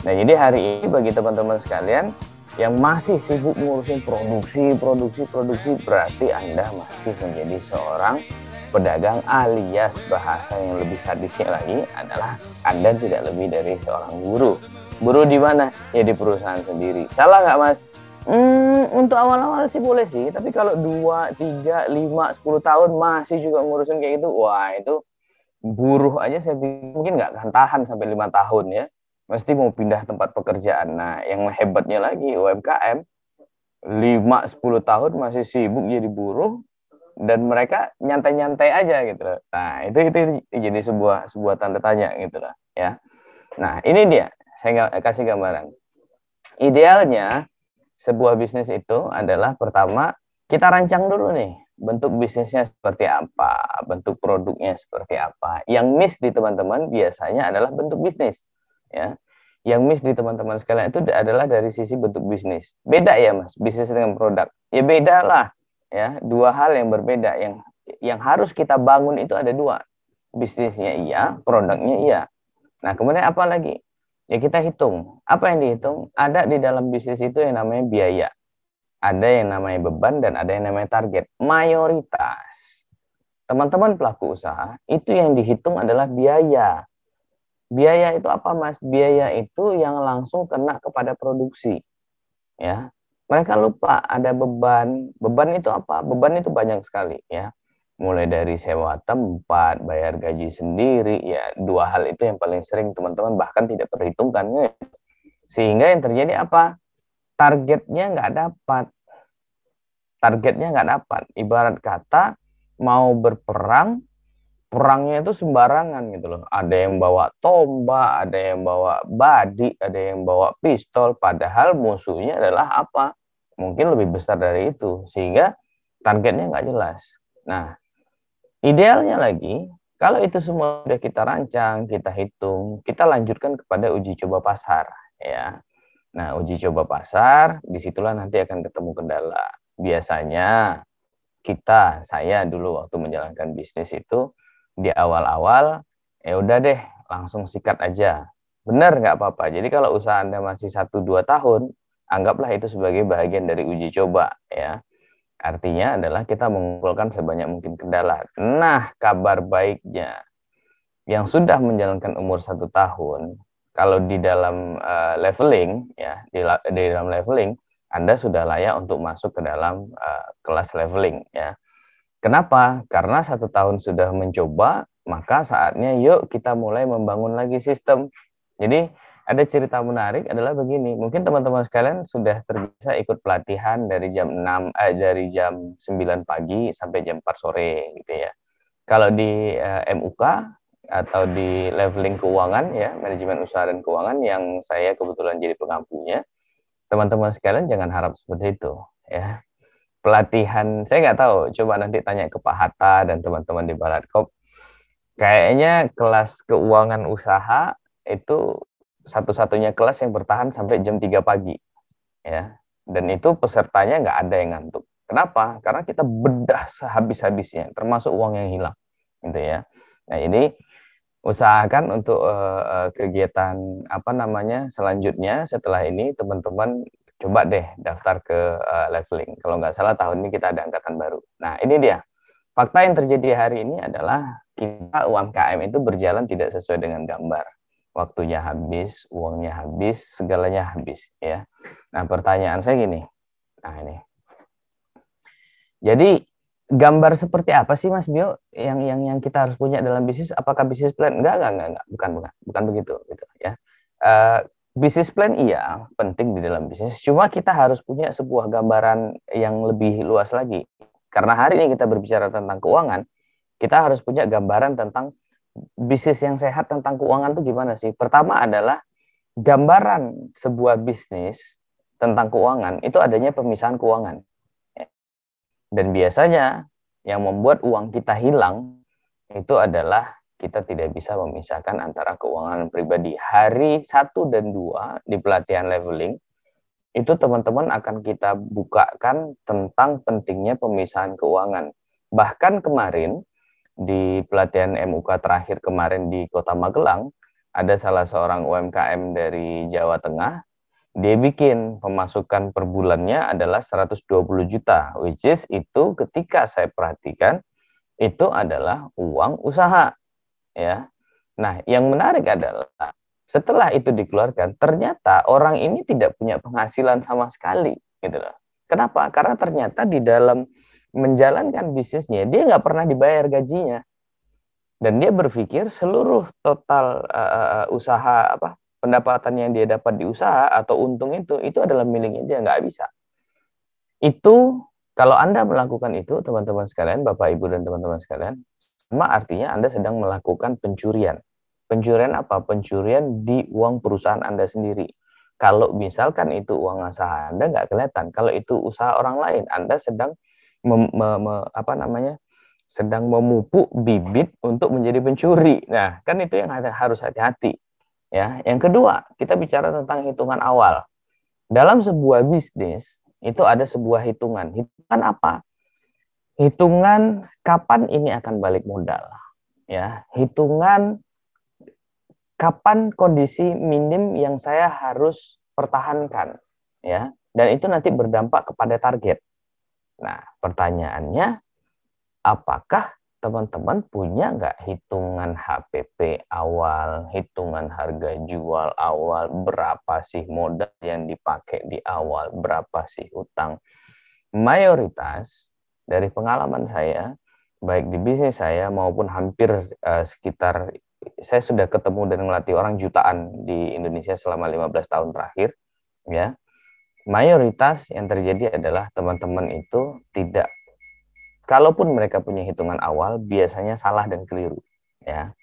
Nah, jadi hari ini bagi teman-teman sekalian yang masih sibuk ngurusin produksi, produksi, produksi, berarti Anda masih menjadi seorang pedagang alias bahasa yang lebih sadisnya lagi adalah Anda tidak lebih dari seorang guru. Guru di mana? Ya di perusahaan sendiri. Salah nggak mas? Hmm, untuk awal-awal sih boleh sih, tapi kalau 2, 3, 5, 10 tahun masih juga ngurusin kayak gitu, wah itu buruh aja saya mungkin nggak akan tahan sampai lima tahun ya. Mesti mau pindah tempat pekerjaan. Nah, yang hebatnya lagi UMKM 5 10 tahun masih sibuk jadi buruh, dan mereka nyantai-nyantai aja gitu loh. Nah, itu itu jadi sebuah sebuah tanda tanya gitu loh, ya. Nah, ini dia. Saya kasih gambaran. Idealnya sebuah bisnis itu adalah pertama kita rancang dulu nih bentuk bisnisnya seperti apa, bentuk produknya seperti apa. Yang miss di teman-teman biasanya adalah bentuk bisnis, ya. Yang miss di teman-teman sekalian itu adalah dari sisi bentuk bisnis. Beda ya, Mas, bisnis dengan produk. Ya beda lah ya dua hal yang berbeda yang yang harus kita bangun itu ada dua bisnisnya iya produknya iya nah kemudian apa lagi ya kita hitung. Apa yang dihitung? Ada di dalam bisnis itu yang namanya biaya. Ada yang namanya beban dan ada yang namanya target. Mayoritas. Teman-teman pelaku usaha itu yang dihitung adalah biaya. Biaya itu apa mas? Biaya itu yang langsung kena kepada produksi. Ya. Mereka lupa ada beban. Beban itu apa? Beban itu banyak sekali ya. Mulai dari sewa tempat, bayar gaji sendiri, ya dua hal itu yang paling sering teman-teman bahkan tidak perhitungkan. Sehingga yang terjadi apa? Targetnya nggak dapat. Targetnya nggak dapat. Ibarat kata mau berperang, perangnya itu sembarangan gitu loh. Ada yang bawa tombak, ada yang bawa badi, ada yang bawa pistol. Padahal musuhnya adalah apa? mungkin lebih besar dari itu sehingga targetnya nggak jelas. Nah, idealnya lagi kalau itu semua sudah kita rancang, kita hitung, kita lanjutkan kepada uji coba pasar ya. Nah, uji coba pasar di situlah nanti akan ketemu kendala. Biasanya kita, saya dulu waktu menjalankan bisnis itu di awal-awal ya udah deh langsung sikat aja. Benar nggak apa-apa. Jadi kalau usaha Anda masih satu dua tahun, anggaplah itu sebagai bagian dari uji coba ya. Artinya adalah kita mengumpulkan sebanyak mungkin kendala. Nah, kabar baiknya yang sudah menjalankan umur satu tahun, kalau di dalam uh, leveling ya di, di dalam leveling Anda sudah layak untuk masuk ke dalam uh, kelas leveling ya. Kenapa? Karena satu tahun sudah mencoba, maka saatnya yuk kita mulai membangun lagi sistem. Jadi ada cerita menarik adalah begini. Mungkin teman-teman sekalian sudah terbiasa ikut pelatihan dari jam 6 eh, dari jam 9 pagi sampai jam 4 sore gitu ya. Kalau di eh, MUK atau di leveling keuangan ya, manajemen usaha dan keuangan yang saya kebetulan jadi pengampunya, teman-teman sekalian jangan harap seperti itu ya. Pelatihan saya nggak tahu, coba nanti tanya ke Pak Hatta dan teman-teman di Balatkop. Kayaknya kelas keuangan usaha itu satu-satunya kelas yang bertahan sampai jam 3 pagi. Ya. Dan itu pesertanya nggak ada yang ngantuk. Kenapa? Karena kita bedah sehabis-habisnya, termasuk uang yang hilang. Gitu ya. Nah, ini usahakan untuk uh, kegiatan apa namanya selanjutnya setelah ini teman-teman coba deh daftar ke uh, leveling. Kalau nggak salah tahun ini kita ada angkatan baru. Nah, ini dia. Fakta yang terjadi hari ini adalah kita UMKM itu berjalan tidak sesuai dengan gambar waktunya habis, uangnya habis, segalanya habis ya. Nah, pertanyaan saya gini. Nah, ini. Jadi gambar seperti apa sih Mas Bio yang yang yang kita harus punya dalam bisnis? Apakah bisnis plan? Enggak, enggak, enggak, enggak. bukan bukan bukan begitu gitu ya. Uh, bisnis plan iya penting di dalam bisnis. Cuma kita harus punya sebuah gambaran yang lebih luas lagi. Karena hari ini kita berbicara tentang keuangan, kita harus punya gambaran tentang bisnis yang sehat tentang keuangan itu gimana sih? Pertama adalah gambaran sebuah bisnis tentang keuangan itu adanya pemisahan keuangan. Dan biasanya yang membuat uang kita hilang itu adalah kita tidak bisa memisahkan antara keuangan pribadi. Hari satu dan dua di pelatihan leveling, itu teman-teman akan kita bukakan tentang pentingnya pemisahan keuangan. Bahkan kemarin di pelatihan MUK terakhir kemarin di Kota Magelang, ada salah seorang UMKM dari Jawa Tengah, dia bikin pemasukan per bulannya adalah 120 juta, which is itu ketika saya perhatikan itu adalah uang usaha. ya. Nah, yang menarik adalah setelah itu dikeluarkan, ternyata orang ini tidak punya penghasilan sama sekali, gitu loh. Kenapa? Karena ternyata di dalam menjalankan bisnisnya dia nggak pernah dibayar gajinya, dan dia berpikir seluruh total uh, usaha apa pendapatan yang dia dapat di usaha atau untung itu itu adalah miliknya dia nggak bisa. Itu kalau anda melakukan itu teman-teman sekalian, bapak ibu dan teman-teman sekalian, sama artinya anda sedang melakukan pencurian Pencurian apa? Pencurian di uang perusahaan Anda sendiri. Kalau misalkan itu uang usaha Anda nggak kelihatan. Kalau itu usaha orang lain, Anda sedang mem, me, me, apa namanya? sedang memupuk bibit untuk menjadi pencuri. Nah, kan itu yang harus hati-hati. Ya, yang kedua, kita bicara tentang hitungan awal. Dalam sebuah bisnis itu ada sebuah hitungan. Hitungan apa? Hitungan kapan ini akan balik modal. Ya, hitungan kapan kondisi minim yang saya harus pertahankan ya dan itu nanti berdampak kepada target. Nah, pertanyaannya apakah teman-teman punya nggak hitungan HPP awal, hitungan harga jual awal, berapa sih modal yang dipakai di awal, berapa sih utang? Mayoritas dari pengalaman saya, baik di bisnis saya maupun hampir uh, sekitar saya sudah ketemu dan melatih orang jutaan di Indonesia selama 15 tahun terakhir ya mayoritas yang terjadi adalah teman-teman itu tidak kalaupun mereka punya hitungan awal biasanya salah dan keliru ya.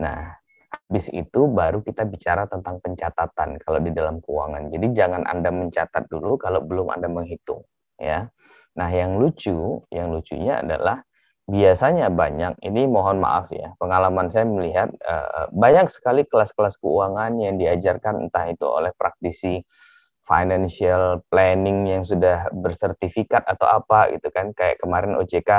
Nah habis itu baru kita bicara tentang pencatatan kalau di dalam keuangan. Jadi jangan anda mencatat dulu kalau belum anda menghitung ya. Nah yang lucu yang lucunya adalah biasanya banyak ini mohon maaf ya pengalaman saya melihat uh, banyak sekali kelas-kelas keuangan yang diajarkan entah itu oleh praktisi financial planning yang sudah bersertifikat atau apa gitu kan. Kayak kemarin OJK uh,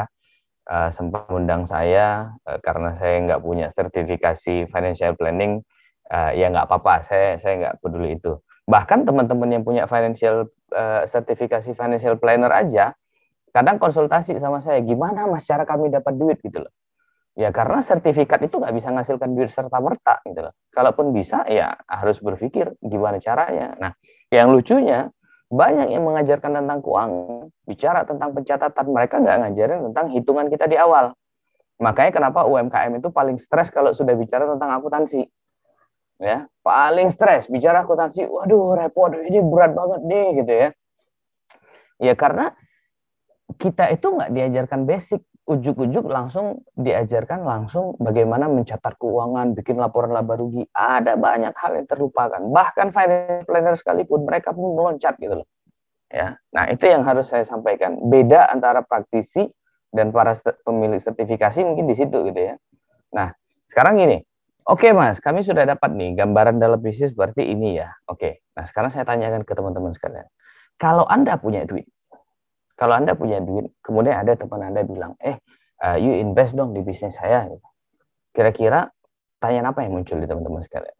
eh, sempat undang saya uh, karena saya nggak punya sertifikasi financial planning uh, ya nggak apa-apa saya saya nggak peduli itu. Bahkan teman-teman yang punya financial uh, sertifikasi financial planner aja kadang konsultasi sama saya gimana mas cara kami dapat duit? Gitu loh. Ya karena sertifikat itu nggak bisa menghasilkan duit serta merta gitu loh. Kalaupun bisa ya harus berpikir gimana caranya. Nah yang lucunya banyak yang mengajarkan tentang keuangan bicara tentang pencatatan. Mereka nggak ngajarin tentang hitungan kita di awal. Makanya kenapa UMKM itu paling stres kalau sudah bicara tentang akuntansi. Ya paling stres bicara akuntansi. Waduh repot ini berat banget nih gitu ya. Ya karena kita itu nggak diajarkan basic ujuk-ujuk langsung diajarkan langsung bagaimana mencatat keuangan, bikin laporan laba rugi. Ada banyak hal yang terlupakan. Bahkan financial planner sekalipun mereka pun meloncat gitu loh. Ya. Nah, itu yang harus saya sampaikan. Beda antara praktisi dan para pemilik sertifikasi mungkin di situ gitu ya. Nah, sekarang gini. Oke, Mas, kami sudah dapat nih gambaran dalam bisnis berarti ini ya. Oke. Nah, sekarang saya tanyakan ke teman-teman sekalian. Kalau Anda punya duit, kalau Anda punya duit, kemudian ada teman Anda bilang, eh, uh, you invest dong di bisnis saya. Kira-kira tanya apa yang muncul di teman-teman sekalian?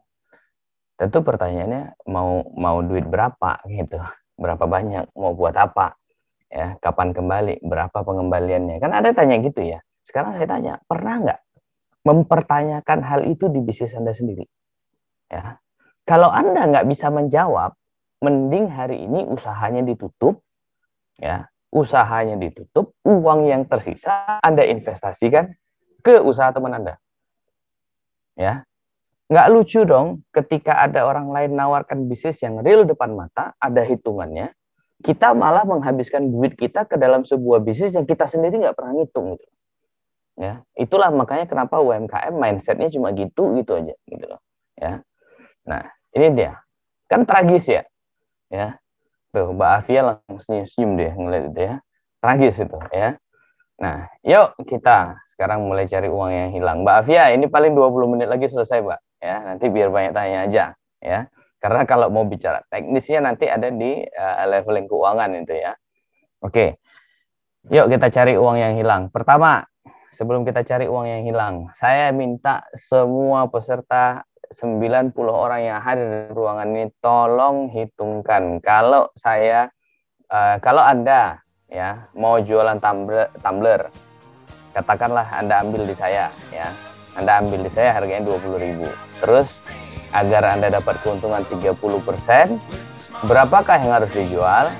Tentu pertanyaannya mau mau duit berapa gitu, berapa banyak, mau buat apa, ya, kapan kembali, berapa pengembaliannya? Kan ada tanya gitu ya. Sekarang saya tanya, pernah nggak mempertanyakan hal itu di bisnis Anda sendiri? Ya, kalau Anda nggak bisa menjawab, mending hari ini usahanya ditutup, ya usahanya ditutup, uang yang tersisa Anda investasikan ke usaha teman Anda. Ya. Nggak lucu dong ketika ada orang lain nawarkan bisnis yang real depan mata, ada hitungannya, kita malah menghabiskan duit kita ke dalam sebuah bisnis yang kita sendiri nggak pernah ngitung gitu. Ya, itulah makanya kenapa UMKM mindsetnya cuma gitu gitu aja gitu loh. Ya. Nah, ini dia. Kan tragis ya. Ya, Tuh, Mbak Afia langsung senyum-senyum deh ngeliat itu ya. Tragis itu ya. Nah, yuk kita sekarang mulai cari uang yang hilang. Mbak Afia, ini paling 20 menit lagi selesai, Mbak. Ya, nanti biar banyak tanya aja. Ya. Karena kalau mau bicara teknisnya nanti ada di uh, leveling keuangan itu ya. Oke. Yuk kita cari uang yang hilang. Pertama, sebelum kita cari uang yang hilang, saya minta semua peserta 90 orang yang hadir di ruangan ini tolong hitungkan kalau saya uh, kalau Anda ya mau jualan tumbler, tumbler katakanlah Anda ambil di saya ya. Anda ambil di saya harganya 20.000. Terus agar Anda dapat keuntungan 30%, berapakah yang harus dijual?